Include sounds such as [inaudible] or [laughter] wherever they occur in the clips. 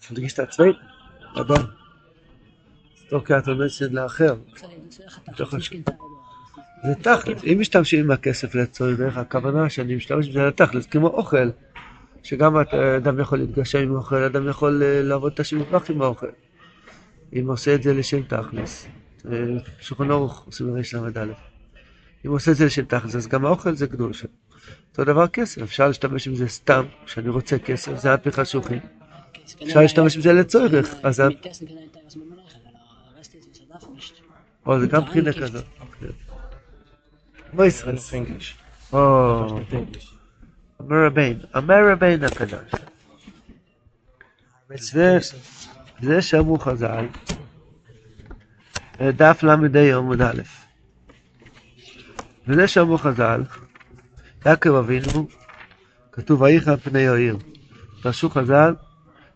תרגיש את עצמי, אדום. תוקעת המצד לאחר. זה תכלס, אם משתמשים עם הכסף לצורך, הכוונה שאני משתמש בזה לתכלס, כמו אוכל, שגם אדם יכול להתגשם עם אוכל, אדם יכול אה, לעבוד את השימוש עם האוכל. אם עושה את זה לשם תכלס, אה, שולחן אורך עושים בריש ל"א. אם עושה את זה לשם תכלס, אז גם האוכל זה קדושה. אותו דבר כסף, אפשר להשתמש עם זה סתם, כשאני רוצה כסף, זה פי חשוכים. אפשר להשתמש בזה לצורך, אז... או, זה גם בחינה כזאת. מה ישראל? או, המרביין, המרביין הקדוש. זה שאמרו חז"ל, דף ל"ה עמוד א', וזה שאמרו חז"ל, יעקב אבינו, כתוב על פני העיר. פרשו חז"ל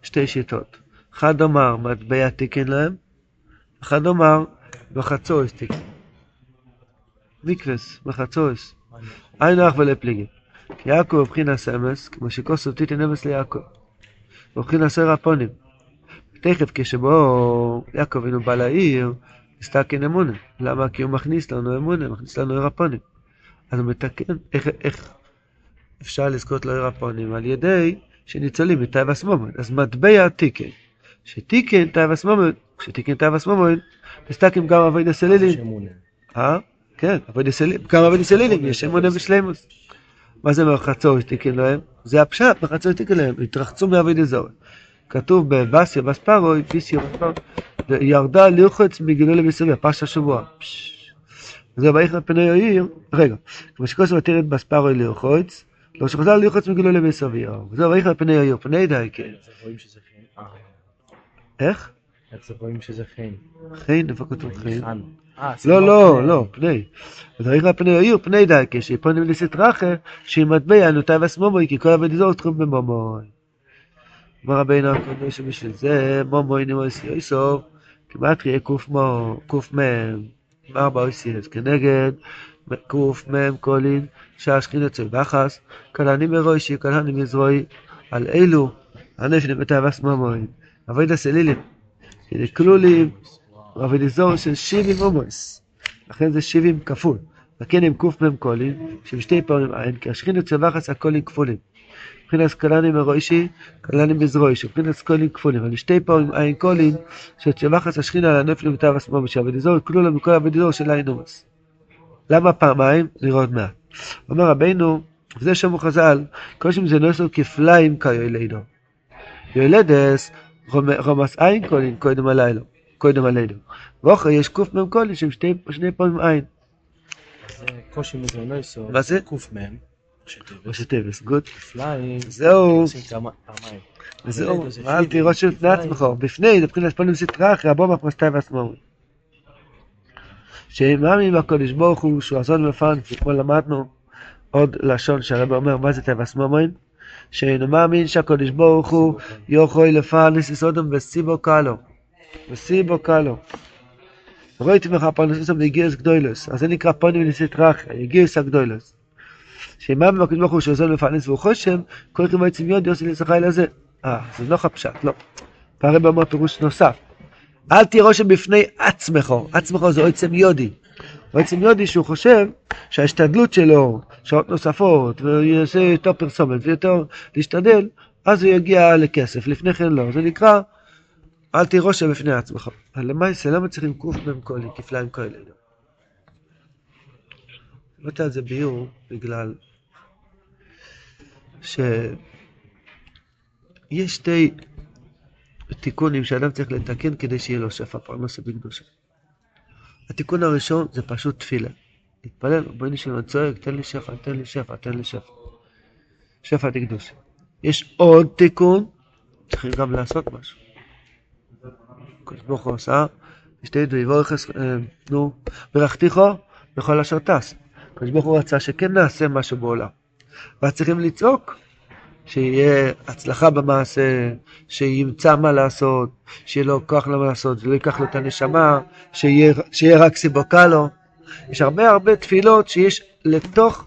שתי שיטות. אחד אמר מטבע תיקן להם, אחד אמר בחצויס תיקן. מקווס, בחצויס. אין אח ולפליגי. כי יעקב מבחינס אמס, כמו שכוסו תיתן אמס ליעקב. מבחינס ער הפונים. תכף כשבו יעקב אבינו בא לעיר, הסתכן אמונה. למה? כי הוא מכניס לנו אמונה, מכניס לנו ער הפונים. אז הוא מתקן, איך, איך אפשר לזכות לעיר הפונים? על ידי שניצולים מטייב הסמומן. אז מטבע תיקן. שתיקן טייב הסמומן, כשתיקן טייב הסמומן, מסתכלים גם אבי דסלילים. אה? כן, אבי דסלילים, גם אבי דסלילים, יש אמונה ושלימוס. מה זה מחצור שתיקן להם? זה הפשט, מחצור שתיקן להם, התרחצו מאבי דזורת. כתוב בבסיה, בספרוי, פיסיה, ירדה לרחוץ מגילו למסביב, פרש השבוע. זה ויחד פני העיר, רגע, כמו שכוסו מתירת בספרוי לרחוץ, לא שחזר לרחוץ מגילו למסביב. זה ויחד פני העיר, פני די, כן. איך? איך זה רואים שזה חן? חן, איפה כתוב חן? לא, לא, לא, פני. ויחד פני העיר, פני די, כשפונים לסטרחה, שהיא מטבע נוטה וסמומוי, כי כל עבד אזור תחום במומוי. אמר רבינו הקודש שבשביל זה מומוי נמוס יויסוף, כמעט יהיה קמ, ארבע אויסיאס, כנגד קמ קולין, שהשכין יוצא בחס, כלני מרוישי, כלני מזרועי, על אלו הנפש נבטה וסמומוי. אבוי דסלילים, כלולים, אבל אזור של 70 הומוס, לכן זה 70 כפול. וכן עם קמ קולין, שבשתי פעמים עין, כי השכין יוצא בחס הקולין כפולים. מבחינת קלנים מרוישי, קלנים בזרוישי, מבחינת קולין כפולים, אבל שתי פעמים עין קולין, שצבחס השכינה על הנפל ותו עצמו בשעבד אזור, כלולה מכל עבד אזור של עין עומס. למה פעמיים? לראות מעט. אומר רבינו, וזה שמו חז"ל, שם זה נוסו כפליים כיולדו. יולדס, רומס עין קולין קודם הלילה, קודם עלינו. ואחרי יש קמ קולין שהם שני פעמים עין. זה קושי מזה נוסו. מה זה? קמ. ראשי טבעס, גוד. כפליים. זהו. וזהו, אל תירוש לפני עצמך, בפני, זה מבחינת פונים סטרה אחרי הבוא מהפרסטי והשמאל. שמאמין בקודש ברוך הוא שהוא אסון מפרנס, אתמול למדנו עוד לשון שהרב אומר מה זה טבע שמאמין, שאינו מאמין שהקודש ברוך הוא יכול לפרנס יסודם וסיבו קלו, וסיבו קלו. ראיתי ממך פרנסוס והגיעס גדולס, אז זה נקרא פונים לסטרה אחרי, הגיעס הגדולס. שמאמין בקודש ברוך הוא שהוא אסון מפרנס והוא חושם, כל כמה עצים יודי עושה לשחי לזה. אה, זה לא הפשט, לא. הרב אומר פירוש נוסף. אל תהיה רושם בפני עצמך, עצמך זה עצם יודי. עצם יודי שהוא חושב שההשתדלות שלו, שעות נוספות, ויעשה יותר פרסומת ויותר להשתדל, אז הוא יגיע לכסף, לפני כן לא. זה נקרא, אל תהיה רושם בפני עצמך. אבל למה צריכים קמ קולי, כפליים כאלה? הבאתי על זה ביור בגלל שיש שתי תיקונים שאדם צריך לתקן כדי שיהיה לו שפע פרנסה בקדושה. התיקון הראשון זה פשוט תפילה. להתפלל, רבנו שלנו צועק, תן לי שפע, תן לי שפע, תן לי שפע. שפע לקדושה. יש עוד תיקון, צריכים גם לעשות משהו. הקדוש ברוך הוא עשה, שתי דברים, ורכס, נו, ברכתיכו בכל אשר טס. הקדוש ברוך הוא רצה שכן נעשה משהו בעולם. ואז צריכים לצעוק שיהיה הצלחה במעשה, שימצא מה לעשות, שיהיה לו כוח למה לעשות, שלא ייקח לו את הנשמה, שיהיה, שיהיה רק סיבוקה לו. יש הרבה הרבה תפילות שיש לתוך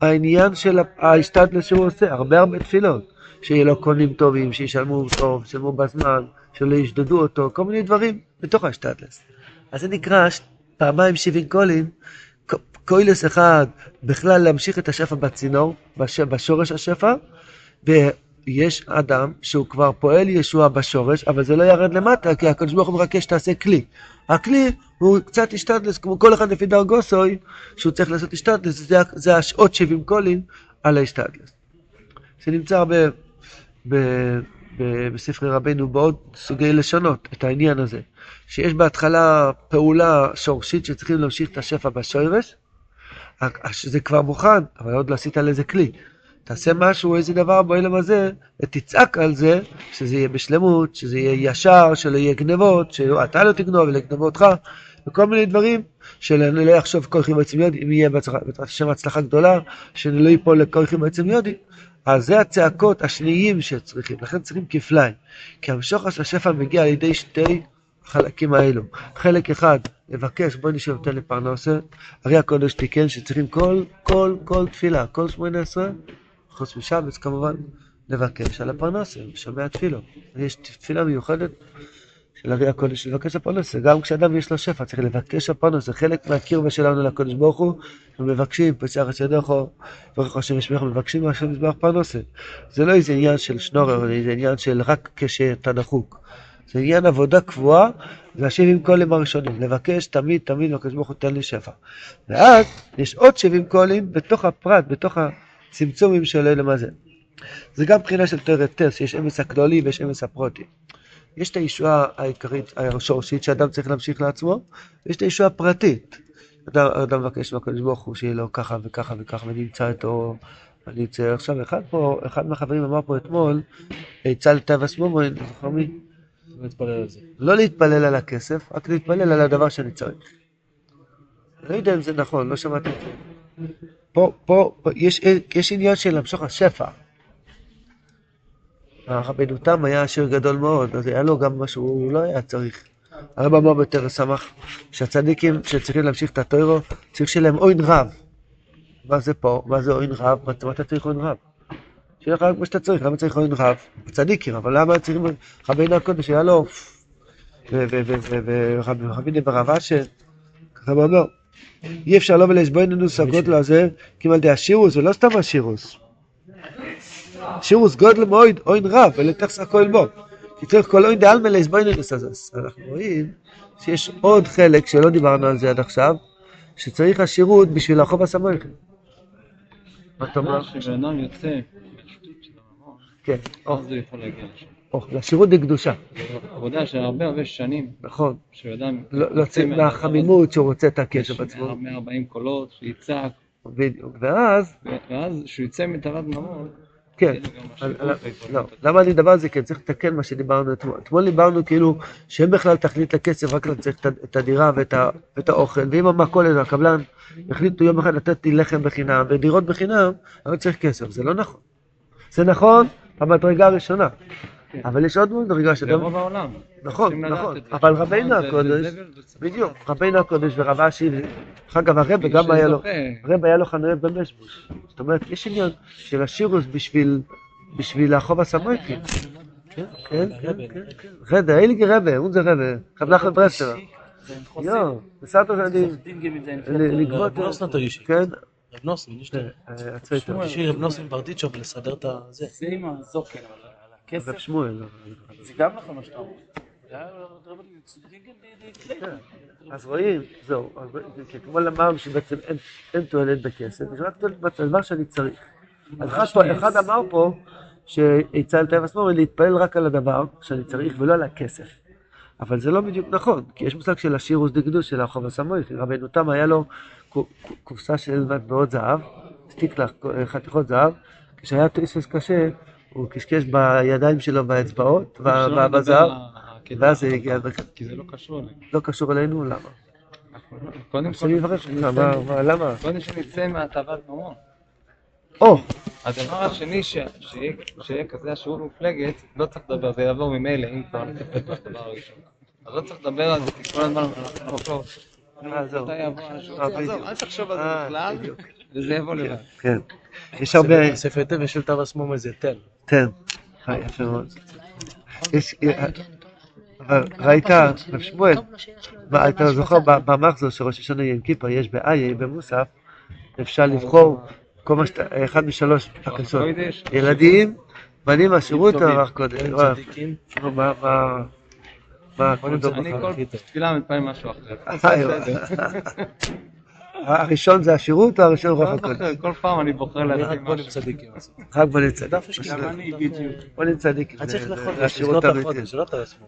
העניין של ההשתדלות שהוא עושה, הרבה הרבה תפילות. שיהיה לו קונים טובים, שישלמו טוב, שישלמו בזמן, שלא ישדדו אותו, כל מיני דברים בתוך השטטלס. אז זה נקרא פעמיים שבעים קולים, קוילס אחד, בכלל להמשיך את השפע בצינור, בש, בשורש השפע, ויש אדם שהוא כבר פועל ישוע בשורש, אבל זה לא ירד למטה, כי הקדוש ברוך הוא מחכה שתעשה כלי. הכלי הוא קצת השתדלס, כמו כל אחד לפי דרגוסוי, שהוא צריך לעשות השתדלס, זה, זה השעות 70 קולים על ההשתדלס. זה נמצא הרבה בספרי רבנו בעוד סוגי לשונות, את העניין הזה. שיש בהתחלה פעולה שורשית שצריכים להמשיך את השפע בשורש, זה כבר מוכן, אבל עוד לא עשית על איזה כלי. תעשה משהו, איזה דבר בעולם הזה, ותצעק על זה, שזה יהיה בשלמות, שזה יהיה ישר, שלא יהיה גנבות, שאתה לא תגנוב ולא יגנבו אותך, וכל מיני דברים, שאני לא יחשוב כורחים בעצם יודי, אם יהיה השם הצלחה גדולה, שאני לא ייפול לכורחים בעצם יודי. אז זה הצעקות השניים שצריכים, לכן צריכים כפליים. כי המשוך של השפע מגיע על ידי שתי החלקים האלו. חלק אחד, לבקש, בוא נשב נותן לפרנסה. הרי הקודש תיקן שצריכים כל, כל, כל תפילה, כל שמונה עשרה, חוץ משבץ כמובן, לבקש על הפרנסה, שומע תפילו. יש תפילה מיוחדת של ארי הקודש לבקש הפרנסה. גם כשאדם יש לו שפע, צריך לבקש הפרנסה. חלק מהקרבה שלנו לקודש ברוך הוא, מבקשים, פצח ידךו, ברוך השם ישמח, מבקשים מהשם מזבח פרנסה. זה לא איזה עניין של שנורר, זה עניין של רק כשאתה דחוק. זה עניין עבודה קבועה, להשיב עם קולים הראשונים, לבקש תמיד תמיד לקדוש ברוך הוא תן לי שפע. ואז יש עוד 70 קולים בתוך הפרט, בתוך הצמצומים של אלה מה זה. זה גם בחינה של תורת טס, שיש אמס הכלולי ויש אמס הפרוטי. יש את הישועה העיקרית, השורשית, שאדם צריך להמשיך לעצמו, ויש את הישועה הפרטית. אדם, אדם מבקש מהקדוש ברוך הוא שיהיה לו ככה וככה וככה, ונמצא איתו, אני אצא עכשיו, אחד פה, אחד מהחברים אמר פה אתמול, עצה לטבע סמומוין, זוכר מי? לא להתפלל על זה. לא להתפלל על הכסף, רק להתפלל על הדבר שאני צריך. לא יודע אם זה נכון, לא שמעתי את זה. פה, פה, פה יש, יש עניין של למשוך השפע. רבנו תם היה עשיר גדול מאוד, אז היה לו גם מה שהוא לא היה צריך. הרב אמר ביותר שמח שהצדיקים שצריכים להמשיך את הטוירו, צריך שיהיה להם עוין רב. מה זה פה? מה זה עוין רב? מה אתה צריך עוין רב? שיהיה לך מה שאתה צריך, למה צריך עוין רב? צדיקים, אבל למה צריכים... רבינו הקודש היה לו... ורבי ברב אשר, ככה הוא אומר, אי אפשר לא לזה, כי על די השירוס, זה לא סתם השירוס. שירוס גודל מויד, אוין רב, ולתך סקו בו. כי צריך כל אוין דעלמא להסבויננו סזס. אנחנו רואים שיש עוד חלק שלא דיברנו על זה עד עכשיו, שצריך השירות בשביל החוב הסמויכם. מה אתה אומר? כשבן אדם יוצא כן, או, אז הוא יכול להגיע לשם. או, לשירות בקדושה, זו עבודה של הרבה הרבה שנים, נכון. שבן אדם לא לא צריך מהחמימות שהוא רוצה את הקשר בעצמו. 140 קולות, שיצעק, בדיוק. ואז, ואז כשהוא יצא מתאוות ממון, כן, יהיה לו גם על- השירות על- וההתבוננות לא. למה אני מדבר על זה? כי אני צריך לתקן מה שדיברנו אתמול. אתמול דיברנו כאילו שאין בכלל תכלית לכסף, רק צריך את הדירה ואת האוכל, ואם המכולת והקבלן יחליטו יום אחד לתת לי לחם בחינם ודירות בחינם, אני לא צריך כסף, זה לא נכון. זה נכון במדרגה הראשונה, כן. אבל יש עוד מדרגה זה שגם... רוב העולם. נכון, נכון, זה. אבל רבינו זה- זה הקודש, זה. בדיוק, רבינו הקודש ורב אשי, דרך אגב הרב גם היה לו, הרב היה לו חנויות במשבוש. זאת אומרת, יש עניין של השירוס בשביל, בשביל החוב הסמויקים. כן, כן, כן, כן, כן. רדה, אילגי רבה, הוא זה רבה, רב נחמן ברסלר. יו, בסדר, אני, לגבות, רב נוסן תגישי. כן, רב נוסן, יש לי. אה. תגישי רב נוסן ברדיצ'וב לסדר את הזה. זה עם הזוקן, הכסף, רב שמואל. לא, זה גם נכון מה שאתה אומר. כן. אז רואים, זהו, כמו אמרנו שבעצם אין- תועלת בכסף, יש רק תועלת בדבר שאני צריך. אז אחד אמר פה שעצה לטבע שמאל להתפלל רק על הדבר שאני צריך ולא על הכסף. אבל זה לא בדיוק נכון, כי יש מושג של השירוס דקדוש של הרחוב הסמוי, רבנו תם היה לו קו- קו- קופסה של מטבעות זהב, סטיקלח, חתיכות זהב, כשהיה טריסוס קשה, הוא קשקש בידיים שלו באצבעות, בזהב, ואז זה הגיע, כי זה לא קשור אלינו. לא קשור אלינו, למה? קודם מה- למה? קודם שנצא מהתאוות ממון. או, הדבר השני, שיהיה כזה השיעור מפלגת, לא צריך לדבר, זה יעבור ממילא, אם כבר נטפל בדבר הראשון. אז לא צריך לדבר על זה, כי כל הזמן אנחנו נחשוב. אה? אה, עזוב, בדיוק. אל תחשוב על אה, זה בכלל, בדיוק. וזה יבוא לבד. כן. יש הרבה, ספר היטב יש של תו הסמום איזה תל. כן, אה, יפה מאוד. יש, אה, אבל ראית, רב שמואל, מה, אתה זוכר במחזור של ראש השנה יום כיפר, יש באיה, במוסף, אפשר לבחור כל מה שאתה, אחד משלוש. קוידש, ילדים, בנים השירות או ארך קודם? מה, בחר? כל. תפילה מתפלל משהו אחר. [laughs] הראשון זה השירות או הראשון רוח לא הקודש? כל פעם אני בוחר בונים משהו. צדיקים. רק בנים צדיק. דף יש גם אני בדיוק. בנים צדיק. אני צריך זה- לחודש, זה לסגור השירות את האמיתי. החודש, לא עצמו.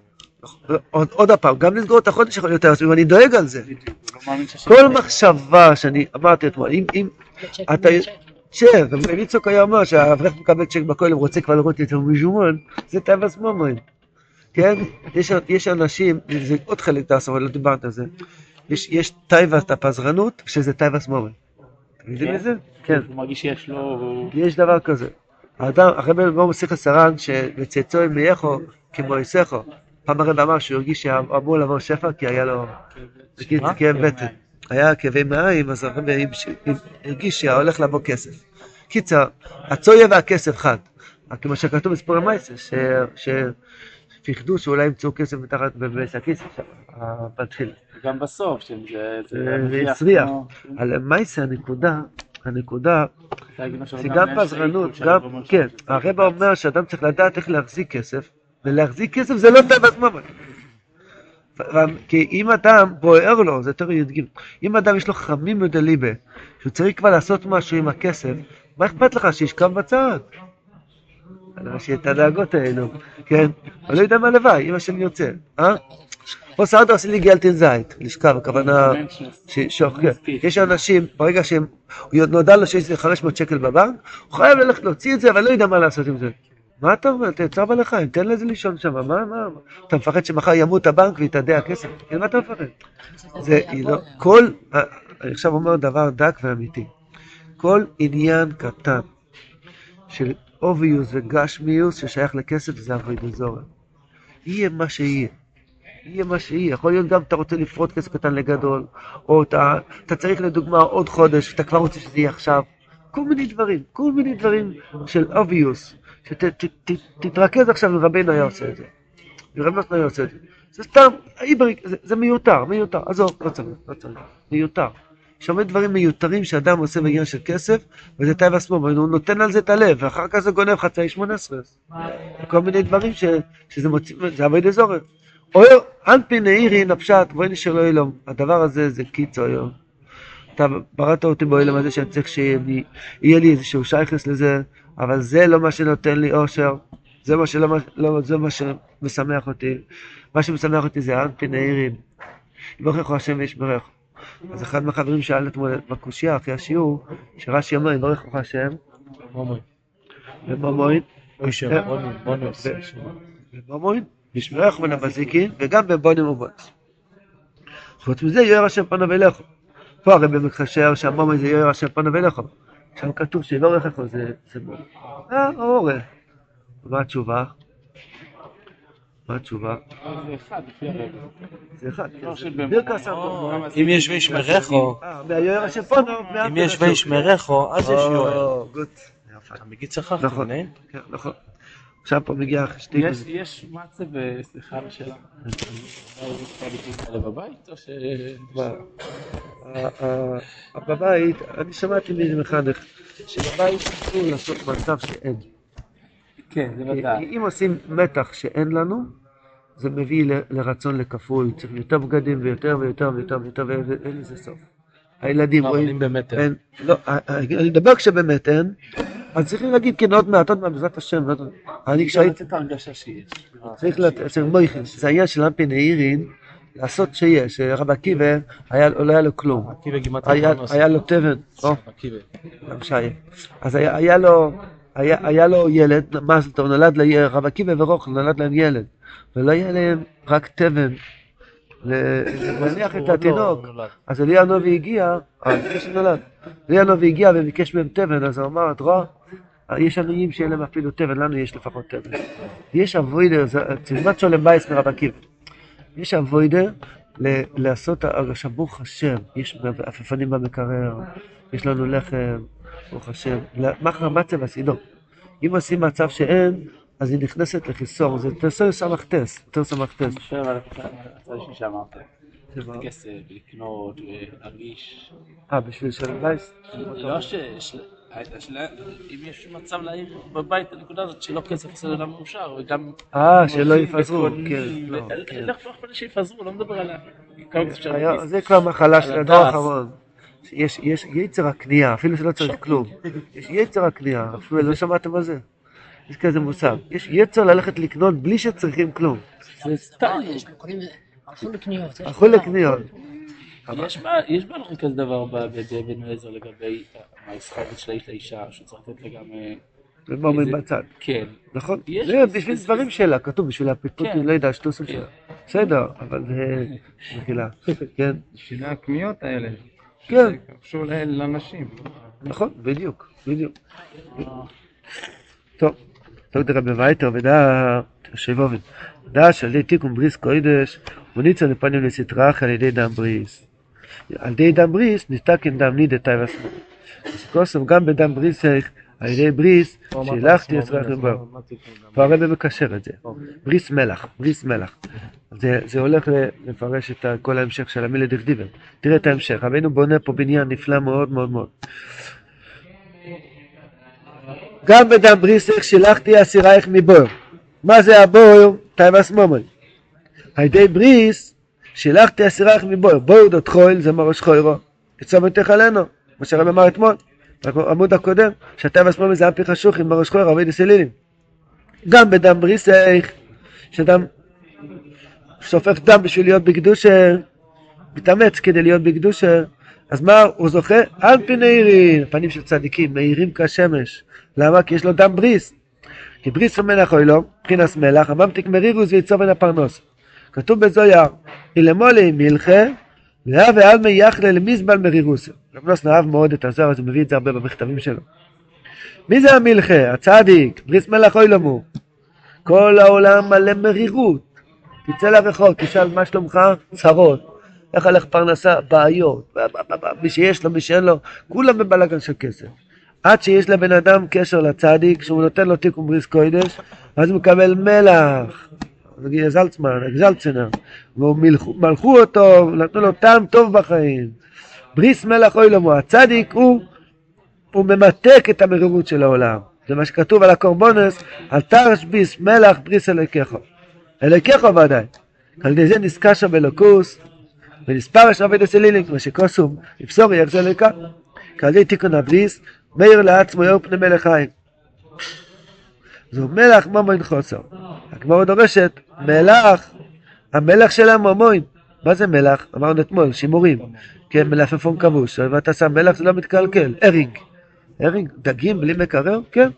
עוד עוד הפעם, גם לסגור את החודש יכול להיות יותר, ואני דואג על זה. לא כל. מחשבה שאני אמרתי אתמול, אם, אם אתה, צ'ק, וליצוק היה אומר שהאברך מקבל צ'ק בכולל, הוא רוצה כבר לראות את המז'ומון, זה טבעס מומוין, כן? יש, יש אנשים, זה עוד חלק תעשו, אבל לא דיברת על זה, יש, יש טייבס הפזרנות, שזה טייבס מומוין. אתם יודעים כן. את זה? כן, הוא מרגיש שיש לו... יש דבר כזה. האדם, הרב בואו מסיך הסרן, שבצאצו עם מייחו כמו יסכו. פעם הרב אמר שהוא הרגיש שאמור לבוא שפע, כי היה לו, מה? כאב בטן. היה כאבי מעיים, אז הרב הרגיש שהולך לבוא כסף. קיצר, הצויה והכסף חד. כמו שכתוב בסיפור המייסה, שפחדו שאולי ימצאו כסף מתחת בבית הכיס, בתחילה. גם בסוף, שזה... זה מגיע הצליח. על מייסה הנקודה, הנקודה שגם פזרנות, גם, כן, הרב אומר שאדם צריך לדעת איך להחזיק כסף, ולהחזיק כסף זה לא טבע ממש. כי אם אדם בוער לו, זה יותר י"ג, אם אדם יש לו חמים מדליבה, שהוא צריך כבר לעשות משהו עם הכסף, מה אכפת לך שישכב בצד? אני רואה את הדאגות האלו, כן? אני לא יודע מה לוואי, אמא שלי יוצא, אה? פה סעדה עושה לי גלטין זית, לשכב, הכוונה... כן. יש אנשים, ברגע שהם, נודע לו שיש איזה 500 שקל בבנק, הוא חייב ללכת להוציא את זה, אבל לא יודע מה לעשות עם זה. מה אתה אומר? תצא בעל חיים, תן לזה לישון שם, מה, מה? אתה מפחד שמחר ימות הבנק ויתאדה הכסף? כן, מה אתה מפחד? זה, לא, כל, אני עכשיו אומר דבר דק ואמיתי. כל עניין קטן של אוביוס וגשמיוס ששייך לכסף זה אבוידו זורם. יהיה מה שיהיה. יהיה מה שיהיה, יכול להיות גם אתה רוצה לפרוט כסף קטן לגדול, או אתה, אתה צריך לדוגמה עוד חודש, אתה כבר רוצה שזה יהיה עכשיו, כל מיני דברים, כל מיני דברים של obvious, שתתרכז עכשיו ורבנו היה עושה את זה, ורבנו היה עושה את זה, זה סתם, זה, זה מיותר, מיותר, עזוב, לא צריך, לא צריך, מיותר. יש הרבה דברים מיותרים שאדם עושה בעניין של כסף, וזה טבע עצמו, הוא נותן על זה את הלב, ואחר כך זה גונב חצאי שמונה עשרה. כל מיני דברים ש, שזה מוציא, זה עבוד אזורת. אויר, אנפי נעירין הפשט, בואי נשאר לו אילום. הדבר הזה זה קיצו היום. אתה בראת אותי באילום הזה שאני צריך שיהיה לי איזשהו שייכס לזה, אבל זה לא מה שנותן לי אושר, זה מה, שלא, לא, זה מה שמשמח אותי. מה שמשמח אותי זה אנפי נעירין. יברך השם וישברך. אז אחד מהחברים שאל אתמול בקושייה אחרי השיעור, שרש"י אומר, יברך לך השם, מומוי. וממוין, אוי שם, בונים, בונים. וממוין, משמרך ונבזיקין, וגם בבונים ובונס. חוץ מזה, יואר השם פניו אליך. פה הרי במקשר שהמומי זה יואר השם פניו אליך. שם כתוב שיברך לך זה... זה אה, אורה. מה התשובה? מה התשובה? זה אחד, לפי הרב. זה אחד. במאמר. המומי. אם יש וישמרךו, אה. אם יש וישמרךו, אז יש יואל. אתה מגיד צחק, נכון. כן, נכון. עכשיו פה מגיע שתי... יש- מצה וסליחה על השאלה. בבית או ש... בבית, אני שמעתי מאיזה מחנך, שבבית אסור לעשות מצב שאין. כן, זה כי ודאי. אם עושים מתח שאין לנו, זה מביא לרצון לכפול, צריך יותר בגדים ויותר ויותר ויותר ויותר ואין לזה סוף. הילדים אבל רואים, אם באמת אין. אין, לא, ה- ה- אני מדבר כשבאמת אין, אז צריכים להגיד כן עוד מעט, עוד מעט, בעזרת השם, עוד מעט. אני כשהייתי, לתת הרגשה שיש. צריך לתת, צריך מויכן, זה העניין של אמפי נעירין, לעשות שיש, רב עקיבא, היה- לא היה לו כלום. עקיבא היה, אלפונוס. היה לו תבן, עקיבא. גם שי. אז היה, היה לו, היה, היה לו ילד, מזל טוב, נולד לרב עקיבא ורחל, נולד להם ילד, ולא היה להם רק תבן להניח את לא התינוק. נולד. אז אליהו הנביא הגיע, אה, לפני שנולד, אליהו הנביא הגיע וביקש מהם תבן, אז הוא אמר, את רואה, יש עניים שאין להם אפילו תבן, לנו יש לפחות תבן. יש אבוידר, תלמד שלום בית מרב עקיבא. יש אבוידר לעשות ברוך השם, יש עפפנים במקרר, יש לנו לחם, ברוך השם, מחר מצה וסידו. אם עושים מצב שאין, אז היא נכנסת לחיסור, זה תעשה סמכתס, יותר סמכתס. אני חושב על הצד השני שאמרת. כסף, לקנות, להרגיש. אה, בשביל שלום בייס? לא ש... אם יש מצב להעיר בבית הנקודה הזאת שלא כסף עושה אדם מאושר וגם... אה, שלא יפזרו, כן, לא, ו- כן. אכפת לי שיפזרו, לא מדבר על ה... כמה כסף להכניס. זה כבר מחלה של הדור. האחרון. יש, יש יצר הקנייה, אפילו שלא צריך כלום. יש יצר הקנייה, אפילו לא שמעתם על זה. יש כזה מושג. יש יצר ללכת לקנות בלי שצריכים כלום. זה סתם. לא, הלכו לקניות. יש הלכו. לקניות. יש בהלכה כזה דבר ב- בבן עזר לגבי ההסחרת של האיש לאישה, שצריך לתת לה גם... אה, ומומים איזה- בצד. כן. נכון? יש זה בשביל דברים שלה, כתוב בשביל הפיתות, כן. לא יודע, השטוסים כן. שלה. בסדר, אבל זה... מחילה. [laughs] כן, בשביל הקניות האלה. כן. קשור לנשים. נכון, בדיוק, בדיוק. טוב, טוב דרבי וייטר ודע, תושב אובן, דע שעל ידי תיקון בריס קוידש, וניצה לפנים לסטראח על ידי דם בריס. על ידי דם בריס נסתכן דם נידה תאי ועצמו. אז כוסם גם בדם בריס איך, על ידי בריס, שהילכתי אצלך בו. פה הרב מקשר את זה. בריס מלח, בריס מלח. זה, זה הולך לפרש את כל ההמשך של המילה דכדיבר. תראה את ההמשך, רבינו בונה פה בניין נפלא מאוד מאוד מאוד. גם בדם בריסך שילחתי אסירייך מבור. מה זה הבור? טייבס מומוי. על ידי בריס שילחתי אסירייך מבור. בור דות חויל זה מראש חוירו. כצומת תחלנו. מה שהרב אמר אתמול, בעמוד הקודם, שהטייבס מומוי זה אפי חשוך עם מראש חוירו, אבי דסלילים. גם בדם בריסך, שאדם שופך דם בשביל להיות בקדושה, מתאמץ כדי להיות בקדושה, אז מה הוא זוכה? על פי נהירים, פנים של צדיקים, מאירים כשמש. למה? כי יש לו דם בריס. כי בריס ומלח אוי לו, מבחינס מלח, הממתיק מרירוס ויצובן הפרנוס. כתוב בזויר, אילמולי מלכה, לאה ועלמי יחלה למזבל מרירוס. רב נוסן אהב מאוד את הזוהר, אז הוא מביא את זה הרבה במכתבים שלו. מי זה המלכה? הצדיק, בריס מלח אוי למו. כל העולם מלא מרירות. תצא לרחוב, תשאל מה שלומך? צרות. איך הלך פרנסה? בעיות. מי שיש לו, מי שאין לו, כולם בבלגן של כסף. עד שיש לבן אדם קשר לצדיק, כשהוא נותן לו תיקון בריס קוידש, אז הוא מקבל מלח. זלצמן, זלצנר. ומלכו אותו, נתנו לו טעם טוב בחיים. בריס מלח אוי למו. הצדיק הוא, הוא ממתק את המרירות של העולם. זה מה שכתוב על הקורבונס, אל תרש ביס מלח בריס אלוקיך. אלוקיך ודאי. על ידי זה נזכר שם אלוקוס, ונספר יש עובד הסלילים, כמו שכוסום, יפסור יחזר אלוקה. כעל ידי תיקון הבריס, מאיר לעצמו יאור פני מלך חיים. זו מלח ממוין חוסר. הגמרא דורשת, מלח, המלח של הממוין. מה זה מלח? אמרנו אתמול, שימורים. כן, מלפפון כבוש. אם אתה שם מלח זה לא מתקלקל. הרינג. הרינג, דגים בלי מקרר? כן.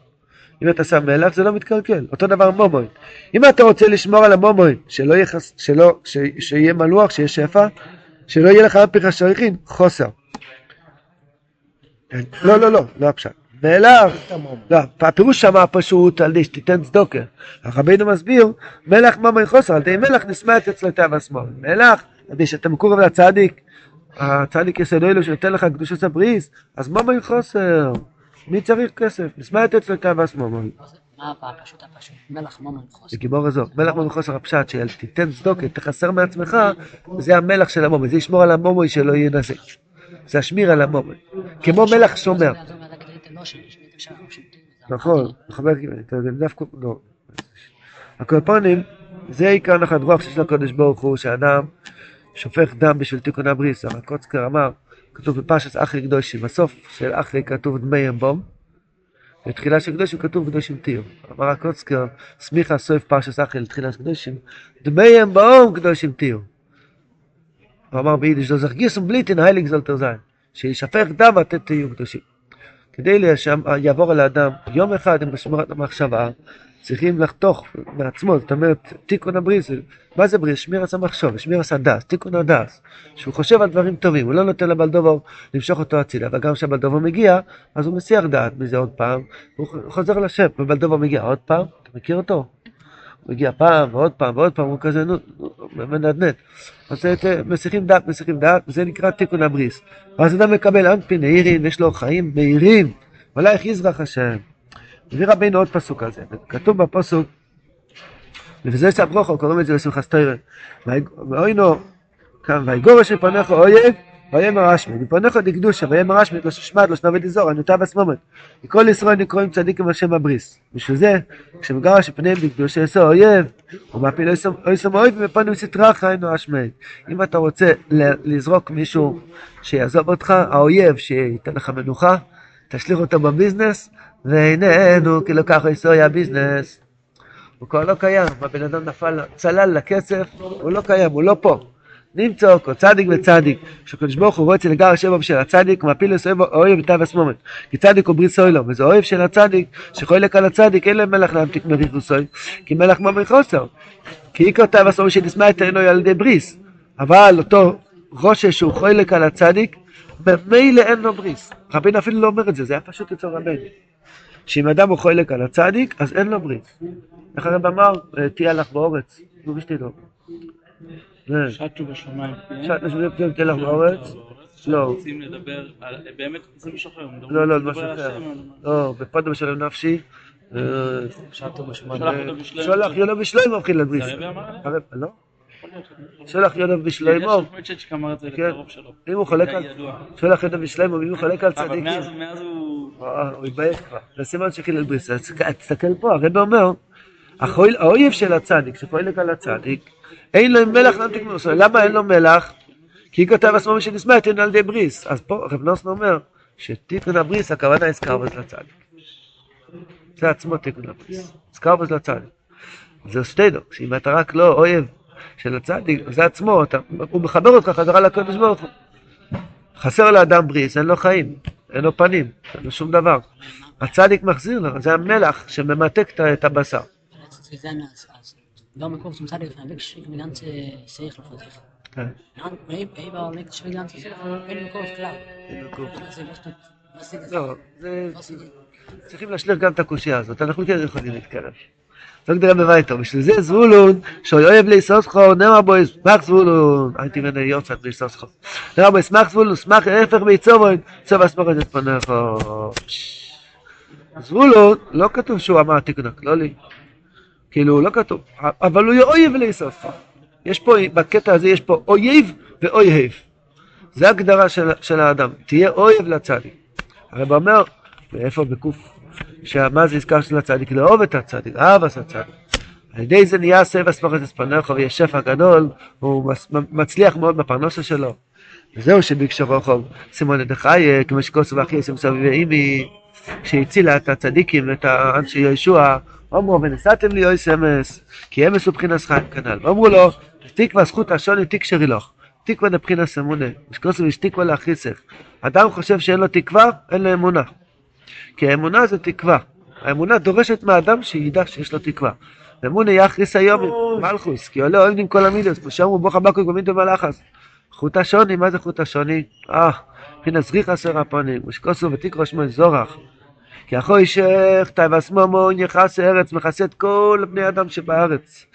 אם אתה שם מלח זה לא מתקלקל. אותו דבר מומוין. אם אתה רוצה לשמור על המומוין, שלא יהיה, חס... שלא, ש... שיהיה מלוח, שיהיה שפע, שלא יהיה לך אפיך שריחין, חוסר. לא, לא, לא, לא הפשט. מלח, לא, הפירוש שם הפשוט על ידי שתיתן צדוקה. הרבינו מסביר, מלח ממון חוסר, על ידי מלח נשמעת אצלו תו השמאל. מלח, על ידי שאתה מקורב לצדיק, הצדיק יסוד אלו שנותן לך קדושת הבריס, אז ממון חוסר. מי צריך כסף? נשמעת אצלו תו השמאל. מה הפשוט הפשוט? מלח ממון חוסר. זה גיבור הזו, מלח ממון חוסר הפשט, שתיתן צדוקה, תחסר מעצמך, זה המלח של המומוי, זה ישמור על המומוי שלא יהיה נזק. זה השמיר על המומוי. כמו מלח שומר. נכון, חבר הכנסת, זה דווקא, לא. הקולפונים, זה עיקר נחת רוח שיש לקודש ברוך הוא, שאדם שופך דם בשביל תיקון הבריס. הרב קוצקר אמר, כתוב בפרשת אחרי קדושים, בסוף של אחרי כתוב דמי אמבום, בתחילה של קדושים כתוב קדושים תהיו. אמר הקוצקר, סמיכה סוף פרשת אחרי לתחילה של קדושים, דמי אמבום קדושים תהיו. הוא אמר ביידיש, לא זכגיסום בליטין הייליג זולטר זין, שישפך דם ואתם תהיו קדושים. כדי שיעבור על האדם יום אחד עם בשמירת המחשבה, צריכים לחתוך מעצמו, זאת אומרת, תיקון הבריס, מה זה בריס? שמירס המחשוב, שמירס הדס, תיקון הדס, שהוא חושב על דברים טובים, הוא לא נותן לבלדובר למשוך אותו הצידה, וגם כשהבלדובר מגיע, אז הוא מסיח דעת מזה עוד פעם, הוא חוזר לשם, ובלדובר מגיע עוד פעם, אתה מכיר אותו? הוא מגיע פעם ועוד פעם ועוד פעם, הוא כזה, נו, מנדנד. אז מסיחים דעת, מסיחים דעת, וזה נקרא תיקון הבריס. ואז אדם מקבל אנפין נהירים, יש לו חיים מהירים, ולך יזרח השם. מביא רבינו עוד פסוק על זה, כתוב בפסוק, וזה סברוכו, קוראים את זה בשמחת תרא, ואוינו, ויגורש מפניך אויב, ויאמר אשמד, מפניך דקדושה, ויאמר אשמד, לא ששמד, לא שנא ותזור, ענותה וסמומת. מכל ישראל נקראים צדיקים השם הבריס. בשביל זה, כשמגרש מפניהם דקדושה, יעשה אויב, ומפיל אויסם אויב, ומפנים סטרחה, היינו אשמד. אם אתה רוצה לזרוק מישהו שיעזוב אותך, האויב שייתן לך מנוחה, תשליך אותו בביזנס, ואיננו, כי ככה יסויה הביזנס. הוא כבר לא קיים, הבן אדם נפל, צלל לכסף, הוא לא קיים, הוא לא פה. נמצא כל צדיק וצדיק, שקדוש ברוך הוא רוצה לגר השם של הצדיק, מפיל לסויב אוהב ותו הסמומת. כי צדיק הוא ברית סוילו, וזה אוהב של הצדיק, שחולק על הצדיק, אין להם מלך להמתיק מריחוסוי, כי מלך מומי חוסר. כי איקר תו הסמומת שנשמע את עינו על ידי בריס. אבל אותו רושש שהוא חולק על הצדיק, ממילא אין לו בריס. רבינו אפילו לא אומר את זה, זה היה פשוט אצל רבינו. שאם אדם הוא חולק על הצדיק, אז אין לו בריס. איך הרב אמר, אה, תהיה לך באורץ, נו ושתדעו. זה. שטו בשמיים. שעת נשמעים תהיה לך באורץ? לא. רוצים לדבר, על- באמת זה משהו אחר. לא, לא, מדבר משהו אחר. לא, בפודם בשלם נפשי. אה, שטו בשלם. שולח יולו בשלוימו מבחין זה לבריס. לא? אמר את זה כן. אם הוא חולק על... ידוע. שולח יולו בשלוימו, אם הוא חולק על צדיקים. מאז הוא... הוא התבייש כבר. זה סימן שחיל על בריס. אז תסתכל פה, הרב אומר, האויב של הצדיק, שחולק על הצדיק, אין לו מלח להמתיק ממנו. למה אין לו מלח? כי כותב עצמו שנשמע תן על ידי בריס. אז פה רב נוסן אומר שתיקון הבריס הכוונה אסקרבוס לצדיק. זה עצמו תיקון הבריס. אסקרבוס לצדיק. זה שתינו, שאם אתה רק לא אויב של הצדיק, זה עצמו, אתה, הוא מחבר אותך חזרה לקדוש ברוך הוא. חסר לאדם בריס, אין לו חיים, אין לו פנים, אין לו שום דבר. הצדיק מחזיר לו, זה המלח שממתק את- הבשר. לא? צריכים להשליך גם את הקושייה הזאת, אנחנו כן יכולים להתקרב. לא כדי רבי וייטו, בשביל זה זבולון, שאוהב ליסוסכו, נאמר בו ישמח זבולון, הייתי מנה יוצאת ליסוסכו. נאמר בו ישמח זבולון, שמח ההפך מיצובון, צוב אסמוך את פניכו. זבולון, לא כתוב שהוא אמר תיקון הכלולי, כאילו לא כתוב, אבל הוא אויב ליסוסכו. יש פה, בקטע הזה יש פה אויב ואויב. זה הגדרה של, של האדם, תהיה אויב לצדיק. הרב אומר, ואיפה בקוף, שמה זה עסקה של הצדיק? לאהוב את הצדיק, אהבס הצדיק. על ידי זה נהיה סבע סמכת אספניך ויש שפע גדול, הוא מצליח מאוד בפרנסה שלו. וזהו שביקשו רוחוב, סימון את החי, כמו שכוסו ואחי יסם סביב אימי, שהצילה את הצדיקים ואת האנשי יהושע, אמרו ונשאתם לי אוי סמס, כי אמס הוא בחינס חיים כנ"ל. ואמרו לו, תקווה זכות השוני תקשרי לך, תקווה דבחינס אמונה, ושכוסו ושתקווה לאחיסך. אדם חושב שאין לו תקווה, אין לו אמונה. כי האמונה זה תקווה. האמונה דורשת מהאדם שידע שיש לו תקווה. אמונה יחריס היום מלכוס, כי עולה אוהבים כל המידוס, כמו שאמרו בוך הבקוק במינטו מלאכס. חוט השוני, מה זה חוט השוני? אה, מבחינת זריח עשר הפונים, ושכוסו ותקרו שמו זורח. כי אחוי שך, תאבס מומו, נכנס ארץ, מכסה את כל בני אדם שבארץ.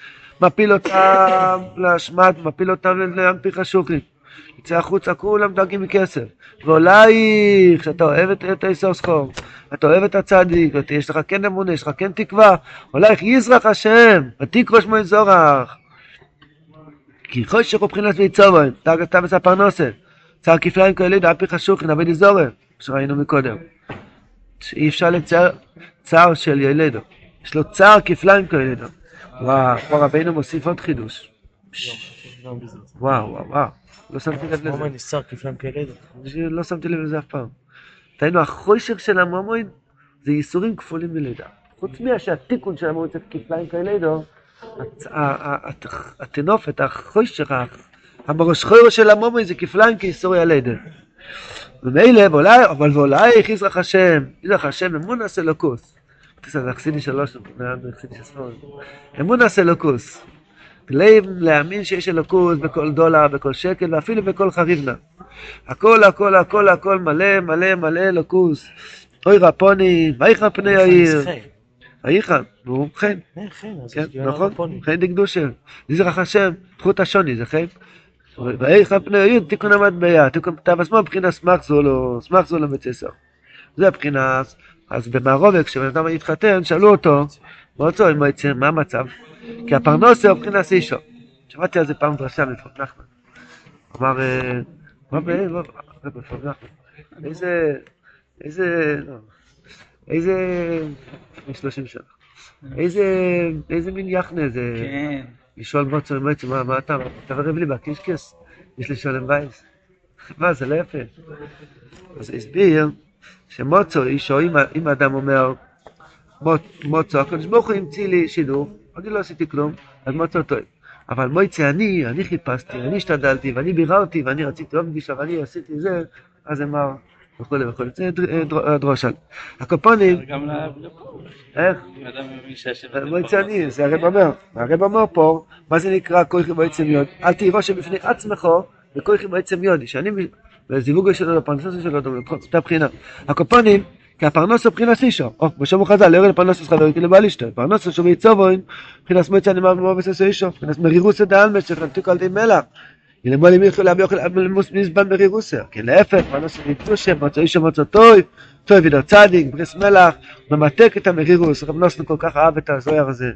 מפיל אותם להשמד, מפיל אותם להנפיך השוחים. יצא החוצה, כולם דואגים מכסף. ואולי, כשאתה אוהב את, איסור סחור, אתה אוהב את הצדיק, יש לך כן אמונה, יש לך כן תקווה, אולי יזרח השם, ותקרו שמו יזורח. כי חושך ויצובן, תג אתה ושא פרנסה. צער כפליים כאלה דאפי חשוכין, אבי דזורם, שראינו מקודם. שאי אפשר לצייר צער של ילדו. יש לו צער כפליים כאלה. וואו, רבינו מוסיף עוד חידוש. וואו, וואו, וואו. לא שמתי לב לזה. מומן ניסר כפליים כאלה. לא שמתי לב לזה אף פעם. תראינו, החושך של המומוין זה ייסורים כפולים מלידה. חוץ מהשהתיקון של המומוין זה כפליים ה- הת- הטינופת, החושך, ה- המראש חוירו של המומוין זה כפליים כייסורי הלידה. ומילא, ואולי, אבל ואולי יזרח השם, יזרח השם אמון עשה לוקוס. זה החסידי שלוש, החסידי של שמאל. אמון עשה לוקוס. לב להאמין שיש אלוקות בכל דולר, בכל שקל ואפילו בכל חריבנה. הכל הכל הכל הכל מלא מלא מלא אלוקוס. אוי רפוני, ויחן פני העיר. ויחן, נו, חן, כן, נכון? חן דקדושה. יזרח השם, פחות השוני, זה חן. ויחן פני העיר, תיקון המטבע, תיקון כתב עצמו מבחינת סמך זולו, סמך זולו בצסר. זה מבחינת אז במערובת, כשבן אדם התחתן, שאלו אותו, מה המצב? כי הפרנוסה הוא מבחינת אישו. שמעתי על זה פעם דרשה מפרק נחמן. אמר, אה, מה ב... מה- מה בפרק נחמן? איזה... איזה... לא, איזה... לפני 30 שנה. איזה... איזה מין יחנה זה... כן. לשאול מוצו עם מוצו, מה, מה אתה, אתה ורב לי בקישקס? יש לי שולם בייס. מה, זה לא יפה. אז הסביר שמוצו, אישו, אם, האדם אומר, "מוצ- מוצו, הקדוש ברוך הוא המציא לי שידור, אני לא עשיתי כלום, אז מוצו טוב. אבל מויצה אני, אני חיפשתי, אני השתדלתי, ואני ביררתי, ואני רציתי עוד פגישה, ואני עשיתי זה, אז אמר, וכולי וכולי. זה דר- דר- דרושל. הקופונים, גם לפה. איך? אדם מאישה של... מועצה אני, זה הרב אומר. הרב אומר פה, מה זה נקרא כויכי מועצם יוד? אל תהי רושם בפני עצמך וכויכי מועצם יוד. שאני, בזיווג שלו, לפרנסה שלו, אותה בחינה. הקופונים, כי הפרנוס הוא בחינת אישו. או, שאמרו חז"ל, לא יורד לפרנוס חברי כי לבעל אשתו. פרנוס הוא שווי צובוין, מבחינת מועצה נאמר במובס עשו אישו. מבחינת מרירוס דעלמס, שחלטו על די מלח. ילמוד אם יוכל להביא אוכל אבלמוס מזבן מרירוסר. כי להפך, פרנוס הוא ניצושה, מוצא אישו מוצא טוי, טוי וידו צדיק, בריס מלח, ממתק את המרירוס. רב נוסן כל כך אהב את הזוהר הזה.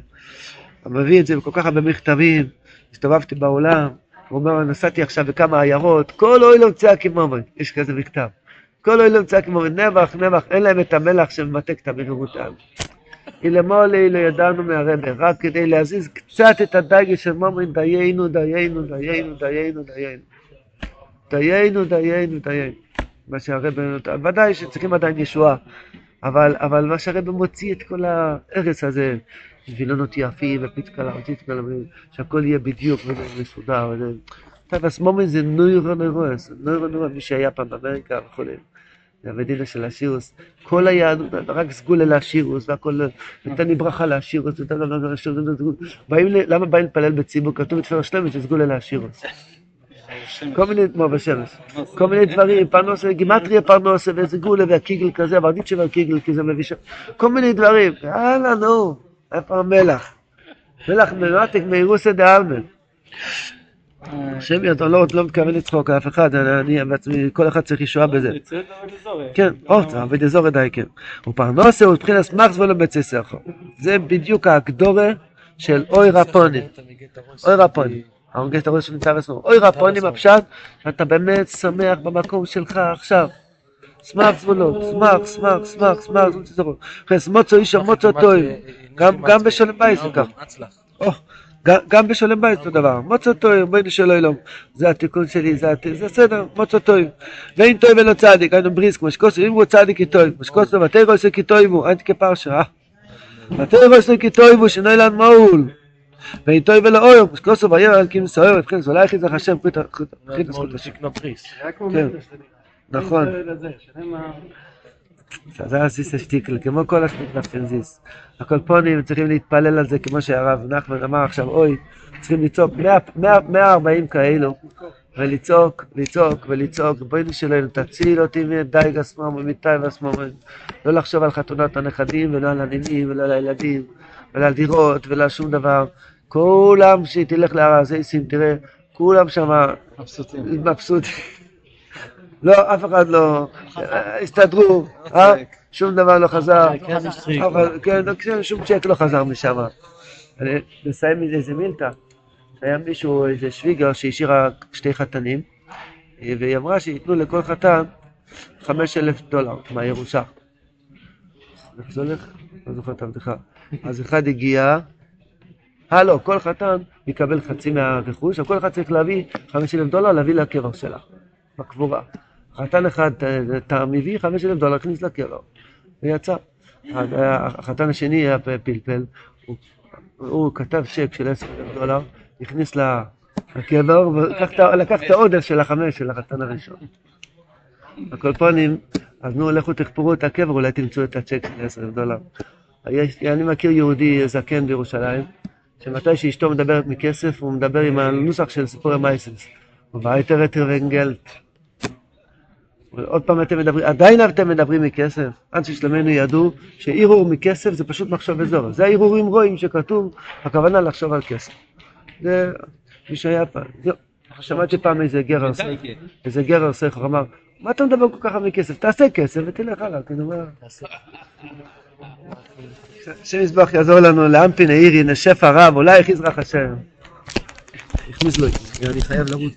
הוא מביא את זה בכל כך הרבה מכתבים, הסתובבתי בעולם, הוא אומר, נסעתי עכשיו בכמה עיירות, כל אוי לא צעק עם יש כזה מכתב. כל אוי צעק עם אומן, נבח, נבח, אין להם את המלח שממתק את המרירות העם. אילמולי לא ידענו מהרבה, רק כדי להזיז קצת את הדייגל של מומרין, דיינו, דיינו, דיינו, דיינו, דיינו. דיינו, דיינו, דיינו. מה נותן, ודאי שצריכים עדיין ישועה, אבל, אבל מה שהרבא מוציא את כל הארץ הזה, וילונות יפים ופתקלה ותתקלה, שהכל יהיה בדיוק ומסודר. טבעס מומין זה נוירו נוירוס, נוירו נוירוס, מי שהיה פעם באמריקה וכולי. זה המדינה של השירוס, כל היהדות, רק סגולה להשירוס, והכל, נתן ברכה להשירוס, ונתן לנו להשירוס, באים למה באים להתפלל בציבור? כתוב בתפילה שלמת שסגולה להשירוס. כל מיני, כמו בשמש, כל מיני דברים, פרנוסה, גימטריה פרנוסה, ואיזה גולה והקיגל כזה, והרדיצ'ה והקיגל, כי זה מביא שם, כל מיני דברים, יאללה נו, איפה המלח? מלח מרתק מאירוסא דעלמא. השם ידע, לא לא מתכוון לצחוק על אף אחד, אני בעצמי, כל אחד צריך ישועה בזה. העבוד אזורי. כן, עוד, עבד אזור די כן. ופרנוסה הוא מבחינת מחס ולא בצי סכו. זה בדיוק האקדורה של אוי רפונים. אוי רפונים. ההורגש את הראש של נמצא ושמאל. אוי רפונים הפשט, אתה באמת שמח במקום שלך עכשיו. שמח זבולות, שמח, שמח, שמח, מוצו איש מוצו טוי. גם גם בשולם בית זה ככה. או, גם- בשולם בית אותו דבר. מוצו טוי, בואי נשאל אלוהים. זה התיקון שלי, זה זה בסדר, מוצו טוי. ואין טוי ולא צדיק, היינו בריס, כמו שקוסו, אם הוא צדיק כי טוי, כמו שקוסו, עושה כי טוי בו, אנט כפרשה. אה. עושה כי טוי בו, שנוי לן מול. ואין טוי ולא אויר, כמו שקוסו, וירא על קים סוער, ובכן זולה יחיד לך השם, פריט פריט זכות השם. כן, נכון. זה הסיס השטיקל, כמו כל השטיקל פרנזיס. הקולפונים צריכים להתפלל על זה, כמו שהרב נחמן אמר עכשיו, אוי, צריכים לצעוק 100 100 140 כאלו, ולצעוק, לצעוק ולצעוק, בואי שלנו, תציל אותי מדייג השמאל, מטייב השמאל, לא לחשוב על חתונות הנכדים, ולא על הנינים, ולא על הילדים, ולא על דירות, ולא על שום דבר. כולם שתלך להר הזייסים, תראה, כולם שם מבסוטים. לא, אף אחד לא, הסתדרו, אה? שום דבר לא חזר, אבל כן, לא, כן, שום צ'ק לא חזר משם. אני מסיים עם איזה מילתא, היה מישהו, איזה שוויגר שהשאירה שתי חתנים, אה, והיא אמרה שייתנו לכל חתן חמש אלף דולר מהירושה. איך זה הולך? לא זוכר את הבדיחה. אז אחד הגיע, אה לא, כל חתן יקבל חצי מהרכוש, אבל כל אחד צריך להביא חמש אלף דולר להביא לקבר שלה, בקבורה. חתן אחד אה, אתה מביא חמש אלף דולר, הכניס לקבר, ויצא. החתן השני היה פלפל, הוא, הוא כתב צ'ק של עשר אלף דולר, הכניס לקבר, ולקח את את העודף של החמש של החתן הראשון. הקולפונים, אז נו, לכו תחפרו את הקבר, אולי תמצאו את הצ'ק של עשר אלף דולר. אני מכיר יהודי זקן בירושלים, שמתי שאשתו מדברת מכסף, הוא מדבר עם הנוסח של סיפורי מייסנס. וייטר אטר ונגלט. עוד פעם אתם מדברים, עדיין אתם מדברים מכסף. עד ששלמנו ידעו שערעור מכסף זה פשוט מחשב אזור. זה הערעורים רואים שכתוב, הכוונה לחשוב על כסף. זה מי שהיה פעם. זהו. שמעתי פעם איזה גר, איזה גר עושה איך הוא אמר, מה אתה מדבר כל כך הרבה כסף? תעשה כסף ותלך הלאה, כאילו מה... [laughs] השם יזבח יעזור לנו לאמפין העירי, נשף הרב, אולי יחזרח השם. הכניס לו, אני חייב לרוץ.